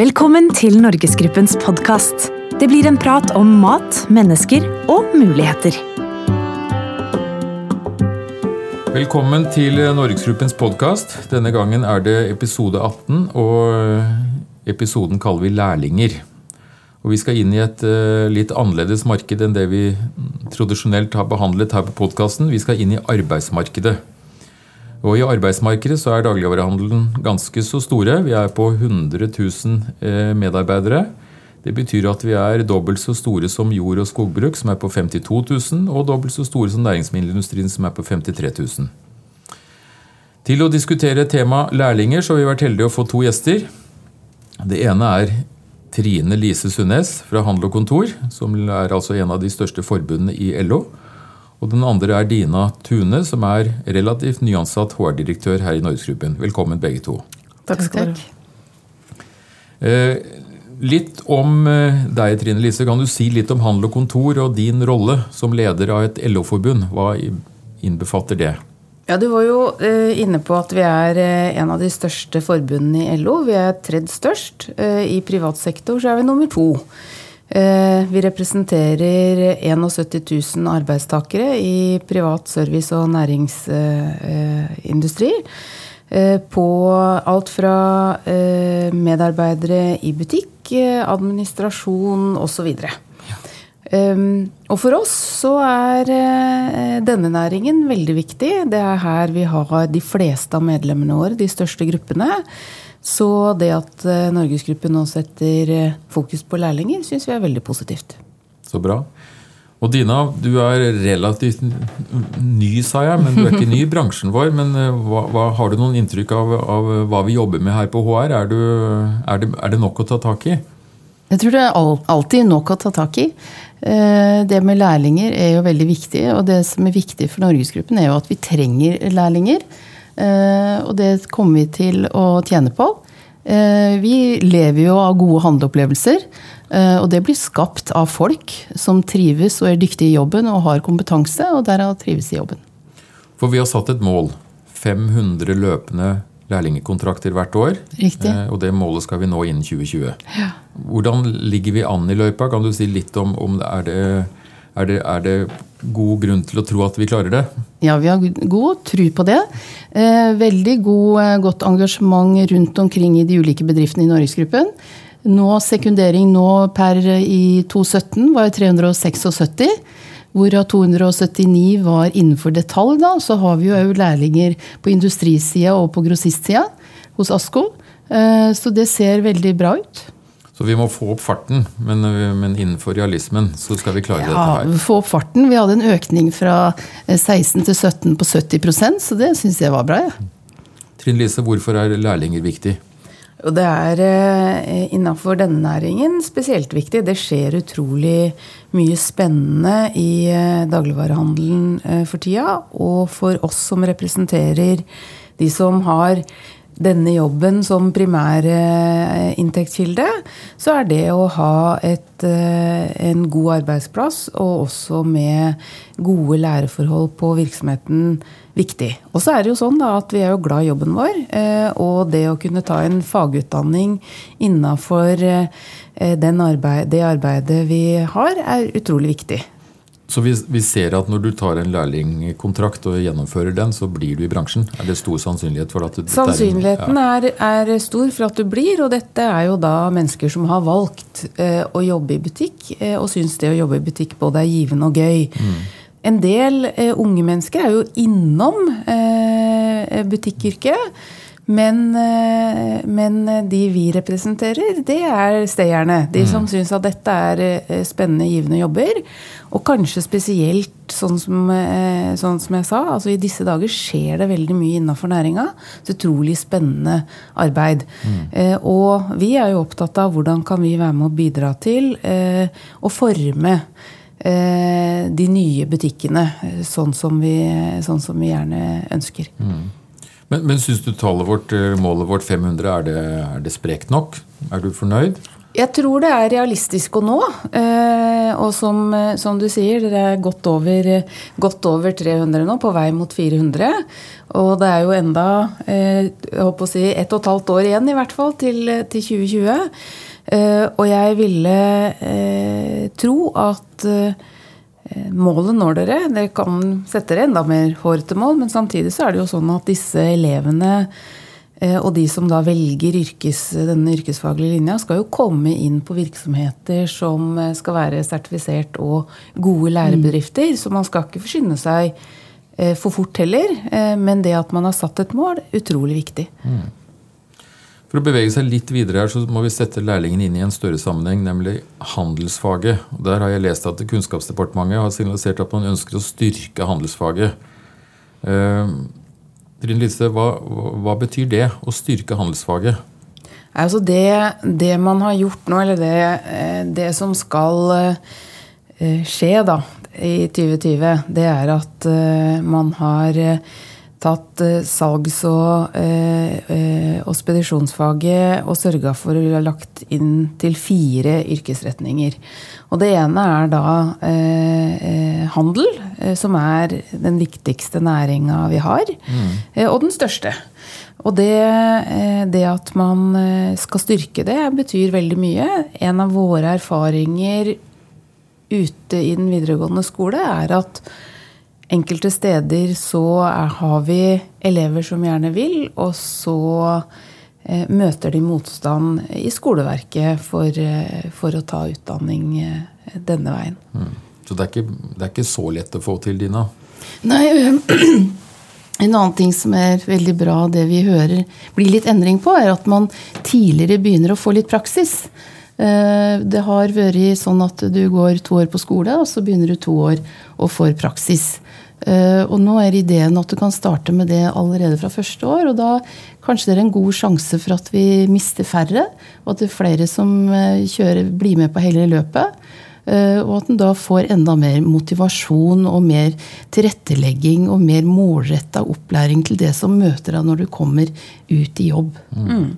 Velkommen til Norgesgruppens podkast. Det blir en prat om mat, mennesker og muligheter. Velkommen til Norgesgruppens podkast. Denne gangen er det episode 18, og episoden kaller vi Lærlinger. Og Vi skal inn i et uh, litt annerledes marked enn det vi tradisjonelt har behandlet her på podkasten. Vi skal inn i arbeidsmarkedet. Og I arbeidsmarkedet så er dagligvarehandelen ganske så store. Vi er på 100 000 uh, medarbeidere. Det betyr at vi er dobbelt så store som jord- og skogbruk, som er på 52 000, og dobbelt så store som næringsmiddelindustrien, som er på 53 000. Til å diskutere tema lærlinger så har vi vært heldige å få to gjester. Det ene er Trine Lise Sundnes fra Handel og Kontor, som er altså en av de største forbundene i LO. Og den andre er Dina Tune, som er relativt nyansatt HR-direktør her i Norgesgruppen. Velkommen begge to. Takk skal du ha. Eh, Litt om eh, deg, Trine Lise. Kan du si litt om handel og kontor og din rolle som leder av et LO-forbund? Hva innbefatter det? Ja, Du var jo eh, inne på at vi er en av de største forbundene i LO. Vi er tredje størst. I privat sektor så er vi nummer to. Vi representerer 71 000 arbeidstakere i privat service og næringsindustri. På alt fra medarbeidere i butikk administrasjon osv. Og for oss så er denne næringen veldig viktig. Det er her vi har de fleste av medlemmene våre, de største gruppene. Så det at uh, Norgesgruppen nå setter uh, fokus på lærlinger, syns vi er veldig positivt. Så bra. Og Dina, du er relativt ny, sa jeg, men du er ikke ny i bransjen vår. Men hva, hva, har du noen inntrykk av, av, hva vi jobber med her på HR? Er, du, er, det, er, det, nok å ta tak i? Jeg tror det er alltid nok å ta tak i. Eh, det med lærlinger er jo veldig viktig. Og det som er viktig for Norgesgruppen, er jo at vi trenger lærlinger. Eh, og det kommer vi til å tjene på. Eh, vi lever jo av gode handleopplevelser. Eh, og det blir skapt av folk som trives og er dyktige i jobben og har kompetanse, og derav trives i jobben. For vi har satt et mål. 500 løpende lærlingekontrakter hvert år. Riktig. Og det målet skal vi nå innen 2020. Ja. Hvordan ligger vi an i løypa? Kan du si litt om, om det er, det, er, det, er det god grunn til å tro at vi klarer det? Ja, vi har god tro på det. Eh, veldig god, godt engasjement rundt omkring i de ulike bedriftene i Norgesgruppen. Nå sekundering nå per i 2017 var 376. Hvorav 279 var innenfor detalj. da, Så har vi jo lærlinger på industrisida og på grossistsida hos ASKO. Eh, så det ser veldig bra ut. Så vi må få opp farten, men, men, innenfor realismen så skal vi klare ja, dette her. Ja, Få opp farten. Vi hadde en økning fra 16 til 17 på 70% så det syns jeg var bra. Ja. Trine Lise, hvorfor er lærlinger viktig? Og det er eh, innafor denne næringen spesielt viktig. Det skjer utrolig mye spennende i eh, dagligvarehandelen eh, for tida. Og for oss som representerer de som har denne jobben som primærinntektskilde, så er det å ha et, en god arbeidsplass og også med gode læreforhold på virksomheten viktig. Og så er det jo sånn da, at vi er jo glad i jobben vår. Eh, og det å kunne ta en fagutdanning innafor eh, arbeid, det arbeidet vi har, er utrolig viktig. Så vi, vi, ser at når du tar en lærlingkontrakt og gjennomfører den, så blir du i bransjen? Er det stor sannsynlighet for at du Sannsynligheten er, er, stor for at du blir, og dette er jo da mennesker som har valgt eh, å jobbe i butikk, eh, og syns det å jobbe i butikk både er givende og gøy. Mm. En del eh, unge mennesker er jo innom eh, butikkyrket. Men, eh, men, de vi representerer, det er stayerne. De som mm. syns at dette er eh, spennende, givende jobber. Og kanskje spesielt sånn som, eh, sånn som jeg sa, altså i disse dager skjer det veldig mye innafor næringa. Et utrolig spennende arbeid. Mm. Eh, og vi er jo opptatt av hvordan kan vi være med å bidra til eh, å forme Eh, de nye butikkene sånn som vi, sånn som vi gjerne ønsker. Mm. Men, men syns du tallet vårt, eh, målet vårt 500, er det, er det sprekt nok? Er du fornøyd? Jeg tror det er realistisk å nå. Eh, og som, som, du sier, det er godt over, godt over, 300 nå, på vei mot 400. Og det er jo enda eh, jeg håper å si, ett og et halvt år igjen i hvert fall til, til 2020. Og jeg ville tro at målet når dere. Dere kan sette dere enda mer hårete mål, men samtidig så er det jo sånn at disse elevene Eh, og de som da velger yrkes, denne yrkesfaglige linja, skal jo komme inn på virksomheter som eh, skal være sertifisert og gode lærebedrifter. Så man skal ikke forsyne seg eh, for fort heller. Men det at man har satt et mål, utrolig viktig. Mm. For å bevege seg litt videre her, så må vi sette lærlingen inn i en større sammenheng, nemlig handelsfaget. Der har jeg lest at Kunnskapsdepartementet har signalisert at man ønsker å styrke handelsfaget. Trine Lise, hva, hva, betyr det å styrke handelsfaget? Altså det, det, man har gjort nå, eller det, eh, det som skal eh, skje da, i 2020, det er at eh, man har tatt salgs- og, og spedisjonsfaget og sørga for å ha lagt inn til fire yrkesretninger. Og det ene er da eh, eh, handel, eh, som er den viktigste næringa vi har. Mm. Eh, og den største. Og det, eh, det, at man eh, skal styrke det, betyr veldig mye. En av våre erfaringer ute i den videregående skole er at enkelte steder så er, har vi elever som gjerne vil, og så Eh, møter de motstand i skoleverket for, eh, for å ta utdanning eh, denne veien. Mm. Så det er, ikke, det er, ikke, så lett å få til, Dina? Nei, en annen ting som er veldig bra, det vi hører blir litt endring på, er at man tidligere begynner å få litt praksis. Det har vært sånn at du går to år på skole, og så begynner du to år og får praksis. Eh, og nå er ideen at du kan starte med det allerede fra første år. Og da kanskje det er en god sjanse for at vi mister færre, og at det er flere som eh, kjører, blir med på hele løpet. Eh, og at en da får enda mer motivasjon og mer tilrettelegging og mer målretta opplæring til det som møter deg når du kommer ut i jobb. Mm.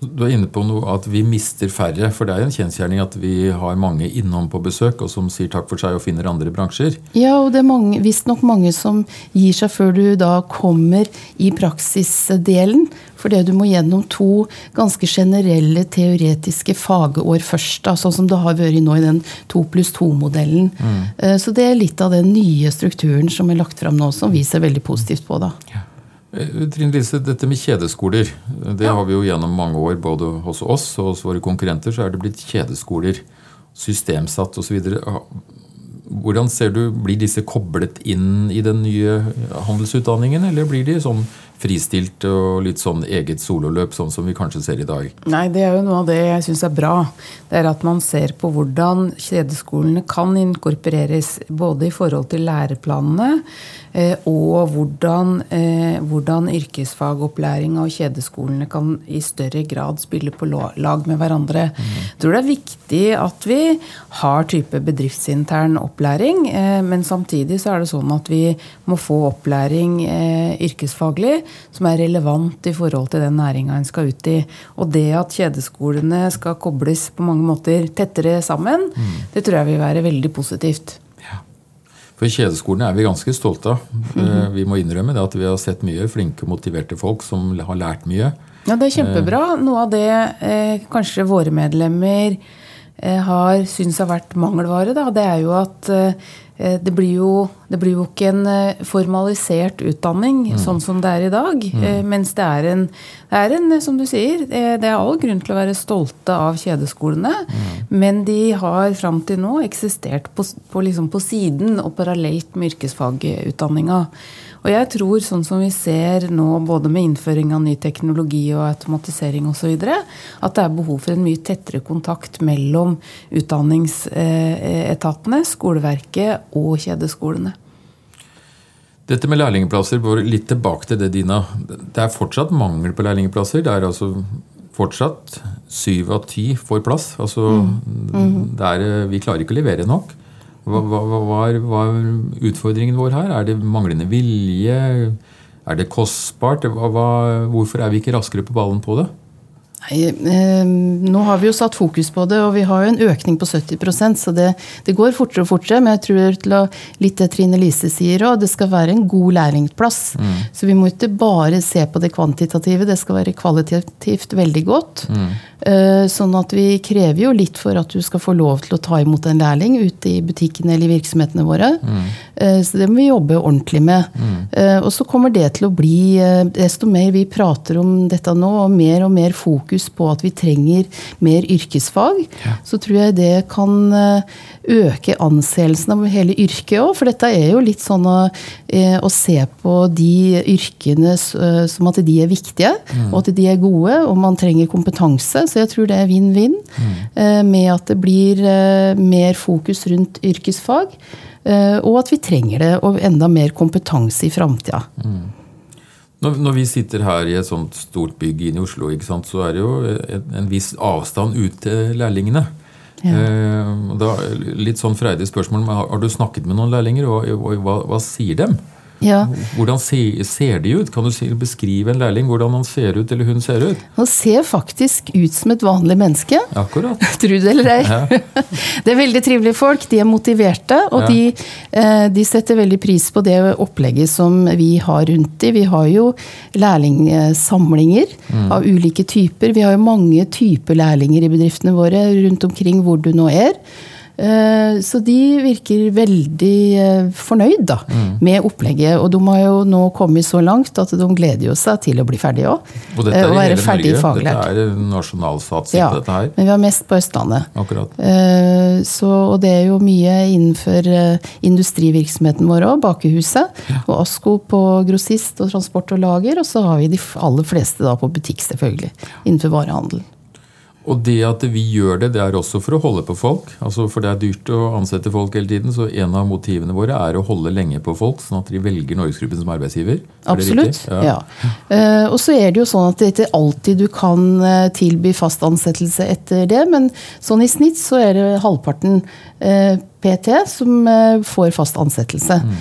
Du er inne på noe at vi mister færre. For det er en kjensgjerning at vi har mange innom på besøk og som sier takk for seg og finner andre bransjer. Ja, og det er visstnok mange som gir seg før du da kommer i praksisdelen. Fordi du må gjennom to ganske generelle teoretiske fagår først. Da, sånn som det har vært nå i den to pluss to-modellen. Mm. Eh, så det er litt av den nye strukturen som er lagt fram nå, som vi ser veldig positivt på. da. Ja. Eh, Trine Lise, dette med kjedeskoler, det ja. har vi jo gjennom mange år både hos oss og hos våre konkurrenter. Så er det blitt kjedeskoler, systemsatt osv. Hvordan ser du, Blir disse koblet inn i den nye handelsutdanningen, eller blir de sånn fristilt og litt sånn eget sololøp, sånn som vi kanskje ser i dag? Nei, det er jo noe av det jeg syns er bra. Det er at man ser på hvordan kjedeskolene kan inkorporeres både i forhold til læreplanene eh, og hvordan, eh, hvordan yrkesfagopplæringa og kjedeskolene kan i større grad spille på lag med hverandre. Mm. Jeg tror det er viktig at vi har type bedriftsintern opplæring, eh, men samtidig så er det sånn at vi må få opplæring yrkesfaglig som er relevant i forhold til den næringa en skal ut i. Og det at kjedeskolene skal kobles på mange måter tettere sammen, mm. det tror jeg vil være veldig positivt. Ja. For kjedeskolene er vi ganske stolte av. Mm. Vi må innrømme det at vi har sett mye flinke, motiverte folk som har lært mye. Ja, det er kjempebra. Eh. Noe av det eh, kanskje våre medlemmer eh, har syntes har vært mangelvare, da, det er jo at det blir, jo, det blir, jo, ikke en eh, formalisert utdanning mm. sånn som det er i dag. Mm. Eh, mens det er, en, det er en, som du sier, det er all grunn til å være stolte av kjedeskolene. Mm. Men de har fram til nå eksistert på, på, liksom på siden og parallelt med yrkesfagutdanninga. Og jeg tror, sånn som vi ser nå, både med innføring av ny teknologi og automatisering osv., at det er behov for en mye tettere kontakt mellom utdanningsetatene, skoleverket og kjedeskolene. Dette med lærlingplasser, litt tilbake til det, Dina. Det er fortsatt mangel på lærlingplasser. Det er altså fortsatt syv av ti får plass. Altså, mm. Mm. Er, vi klarer ikke å levere nok. Hva, hva, hva, er, utfordringen vår her? Er det manglende vilje? Er det kostbart? hvorfor er vi ikke raskere på ballen på det? Nei, eh, nå har vi jo satt fokus på det, og vi har jo en økning på 70% så det, det går fortere og fortere. Men jeg tror til å, litt det Trine Lise sier òg, det skal være en god lærlingplass. Mm. Så vi må ikke bare se på det kvantitative, det skal være kvalitativt veldig godt. Mm. Eh, sånn at vi krever jo litt for at du skal få lov til å ta imot en lærling ute i butikkene eller i virksomhetene våre. Mm. Eh, så det må vi jobbe ordentlig med. Mm. Eh, og så kommer det til å bli, desto mer vi prater om dette nå, og mer og mer fokus på at vi trenger mer yrkesfag, ja. så tror jeg det kan øke anseelsen av hele yrket òg. For dette er jo litt sånn å, å, se på de yrkene som at de er viktige, mm. og at de er gode, og man trenger kompetanse. Så jeg tror det er vinn-vinn mm. med at det blir eh, mer fokus rundt yrkesfag. Eh, og at vi trenger det, og enda mer kompetanse i framtida. Mm. Når, når, vi sitter her i et sånt stort bygg inne i Oslo, så er det jo en, en viss avstand ut til lærlingene. Ja. Eh, da, litt sånn freidig spørsmål, har, har, du snakket med noen lærlinger, og, og, og hva, hva sier dem? Ja. Hvordan ser, ser, de ut? Kan du beskrive en lærling hvordan han ser ut eller hun ser ut? Han ser faktisk ut som et vanlig menneske. Akkurat. Tro det eller ei. Ja. Det er veldig trivelige folk. De er motiverte, og ja. de, eh, de, setter veldig pris på det opplegget som vi har rundt dem. Vi har jo lærlingsamlinger mm. av ulike typer. Vi har jo mange typer lærlinger i bedriftene våre rundt omkring hvor du nå er. Eh, så de virker veldig eh, fornøyd da, mm. med opplegget. Og de har jo nå kommet så langt at de gleder seg til å bli ferdige òg. Og dette er i hele Norge? Faglært. Dette er nasjonalsatsing ja, dette her? men vi har mest på Østlandet. Akkurat. Eh, så, og det er jo mye innenfor industrivirksomheten vår òg, bakehuset. Ja. Og ASKO på grossist og transport og lager. Og så har vi de aller fleste da på butikk, selvfølgelig. Innenfor varehandel. Og det at vi gjør det, det er også for å holde på folk. Altså For det er dyrt å ansette folk hele tiden. Så en av motivene våre er å holde lenge på folk, sånn at de velger Norgesgruppen som arbeidsgiver. Absolutt. Ja. ja. Uh, og så er det jo sånn at det ikke alltid du kan uh, tilby fast ansettelse etter det, men sånn i snitt så er det halvparten uh, PT som får fast ansettelse. Mm.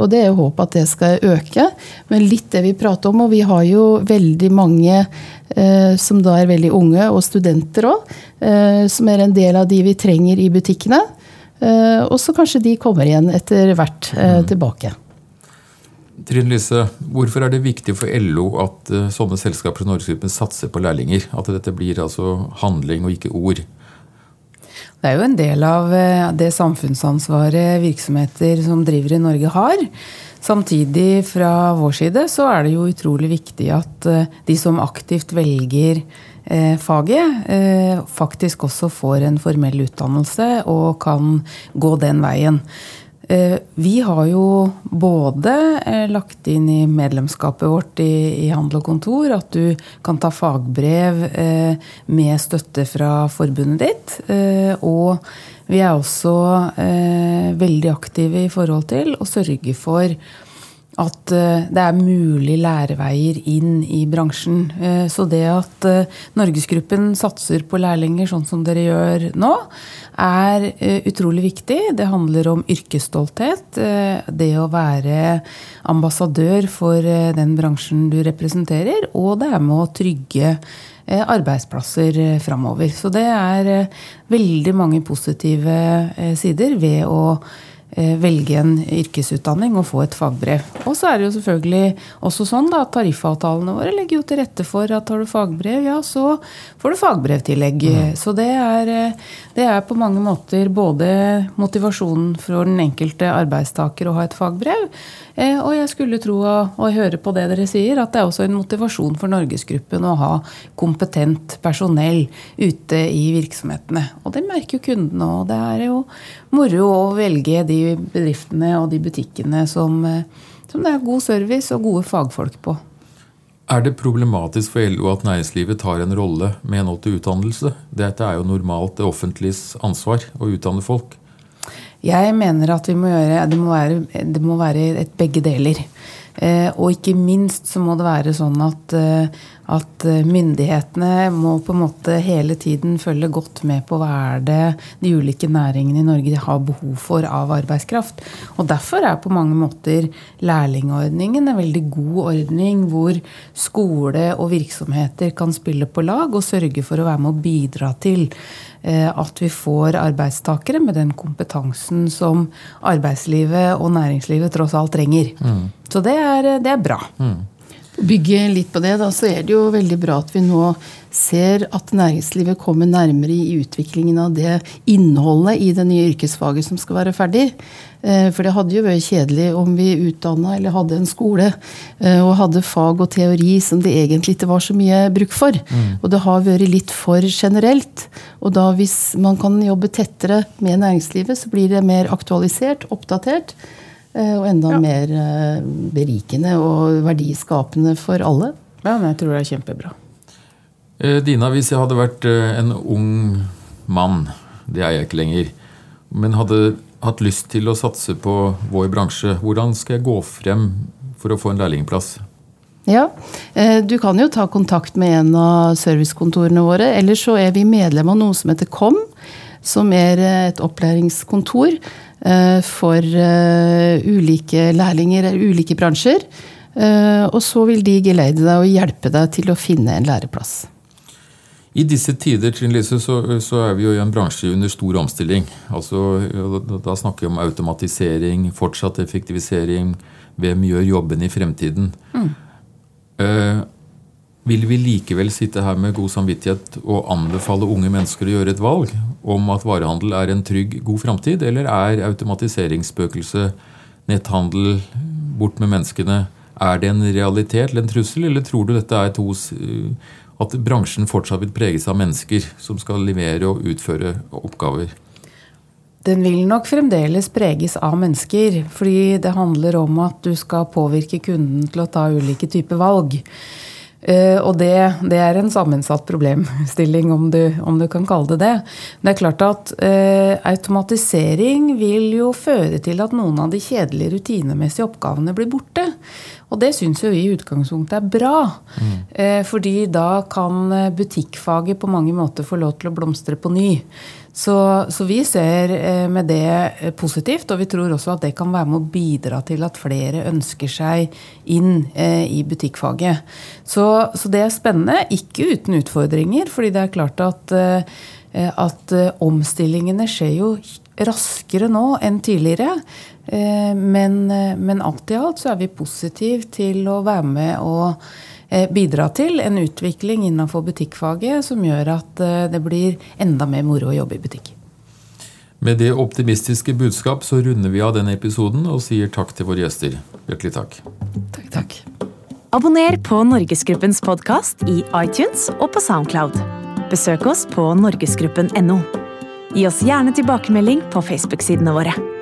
Og det er jo håp at det skal øke. Men litt det vi prater om, og vi har jo veldig mange Eh, som da er veldig unge, og studenter òg. Eh, som er en del av de vi trenger i butikkene. Eh, og så kanskje de kommer igjen etter hvert mm. tilbake. Trine Lise, hvorfor er det viktig for LO at sånne selskaper som Norgesgruppen satser på lærlinger? At dette blir altså handling og ikke ord? Det er jo en del av det samfunnsansvaret virksomheter som driver i Norge har. Samtidig, fra vår side, så er det jo utrolig viktig at eh, de som aktivt velger eh, faget, eh, faktisk også får en formell utdannelse og kan gå den veien. Vi har jo både lagt inn i medlemskapet vårt i, Handel og Kontor at du kan ta fagbrev med støtte fra forbundet ditt. Og vi er også eh, veldig aktive i forhold til å sørge for at eh, det er mulig læreveier inn i bransjen. Eh, så det at eh, Norgesgruppen satser på lærlinger sånn som dere gjør nå, er utrolig viktig. Det handler om yrkesstolthet. Det å være ambassadør for den bransjen du representerer. Og det er med å trygge arbeidsplasser framover. Så det er veldig mange positive sider ved å velge en yrkesutdanning og få et fagbrev. Og så er det jo selvfølgelig også sånn da, at tariffavtalene våre legger jo til rette for at har du fagbrev, ja, så får du fagbrevtillegg. Mm. Så det er, det er, på mange måter både motivasjonen for den enkelte arbeidstaker å ha et fagbrev, Eh, og jeg skulle tro og høre på det dere sier, at det er også en motivasjon for Norgesgruppen å ha kompetent personell ute i virksomhetene. Og det merker jo kundene og Det er jo moro å velge de bedriftene og de butikkene som, eh, som det er god service og gode fagfolk på. Er det problematisk for LO at næringslivet tar en rolle med henhold til utdannelse? Dette er jo normalt det offentliges ansvar å utdanne folk. Jeg mener at må gjøre, det, må være, det må være et begge deler. Eh, og ikke minst så må det være sånn at, eh, at eh, myndighetene må på en måte hele tiden følge godt med på hva er det de ulike næringene i Norge har behov for av arbeidskraft. Og Derfor er på mange måter lærlingordningen en veldig god ordning hvor skole og virksomheter kan spille på lag og sørge for å være med å bidra til eh, at vi får arbeidstakere med den kompetansen som arbeidslivet og næringslivet tross alt trenger. Mm. Så det er, det er bra. Mm bygge litt på det, da, så er det jo veldig bra at vi nå ser at næringslivet kommer nærmere i utviklingen av det innholdet i det nye yrkesfaget som skal være ferdig. Eh, for det hadde jo vært kjedelig om vi utdanna eller hadde en skole eh, og hadde fag og teori som det egentlig ikke var så mye bruk for. Mm. Og det har vært litt for generelt. Og da hvis man kan jobbe tettere med næringslivet, så blir det mer aktualisert, oppdatert. Eh, og enda ja. mer eh, berikende og verdiskapende for alle. Ja, men jeg tror det er kjempebra. Eh, Dina, hvis jeg hadde vært en ung mann, det er jeg ikke lenger, men hadde hatt lyst til å satse på vår bransje, hvordan skal jeg gå frem for å få en lærlingplass? Ja, Du kan jo ta kontakt med en av servicekontorene våre. Eller så er vi medlem av noe som heter KOM, som er et opplæringskontor for eh, ulike lærlinger, ulike bransjer. Eh, og så vil de geleide deg og hjelpe deg til å finne en læreplass. I disse tider Trine Lise, så, så, er vi jo i en bransje under stor omstilling. Altså, da, da snakker vi om automatisering, fortsatt effektivisering. Hvem gjør jobben i fremtiden? Mm. Uh, vil vi likevel sitte her med god samvittighet og anbefale unge mennesker å gjøre et valg om at varehandel er en trygg, god framtid, eller er automatiseringsspøkelset, netthandel, bort med menneskene, er det en realitet eller en trussel, eller tror du dette er to at bransjen fortsatt vil preges av mennesker som skal levere og utføre oppgaver? Den vil nok fremdeles preges av mennesker, fordi det handler om at du skal påvirke kunden til å ta ulike typer valg. Uh, og det, det, er en sammensatt problemstilling, om du, om du, kan kalle det det. Det er klart at uh, automatisering vil jo føre til at noen av de kjedelige rutinemessige oppgavene blir borte. Og det syns jo vi i utgangspunktet er bra. Mm. Uh, fordi da kan butikkfaget på mange måter få lov til å blomstre på ny. Så, så, vi ser eh, med det eh, positivt, og vi tror også at det kan være med å bidra til at flere ønsker seg inn eh, i butikkfaget. Så, så, det er spennende. Ikke uten utfordringer, fordi det er klart at, at omstillingene skjer jo raskere nå enn tidligere. Men, men alt i alt så er vi positive til å være med og bidra til en utvikling innenfor butikkfaget som gjør at eh, det blir enda mer moro å jobbe i butikk. Med det optimistiske budskap så runder vi av denne episoden og sier takk til våre gjester. Hjertelig takk. Takk, takk. Abonner på Norgesgruppens podkast i iTunes og på Soundcloud. Besøk oss på norgesgruppen.no. Gi oss gjerne tilbakemelding på Facebook-sidene våre.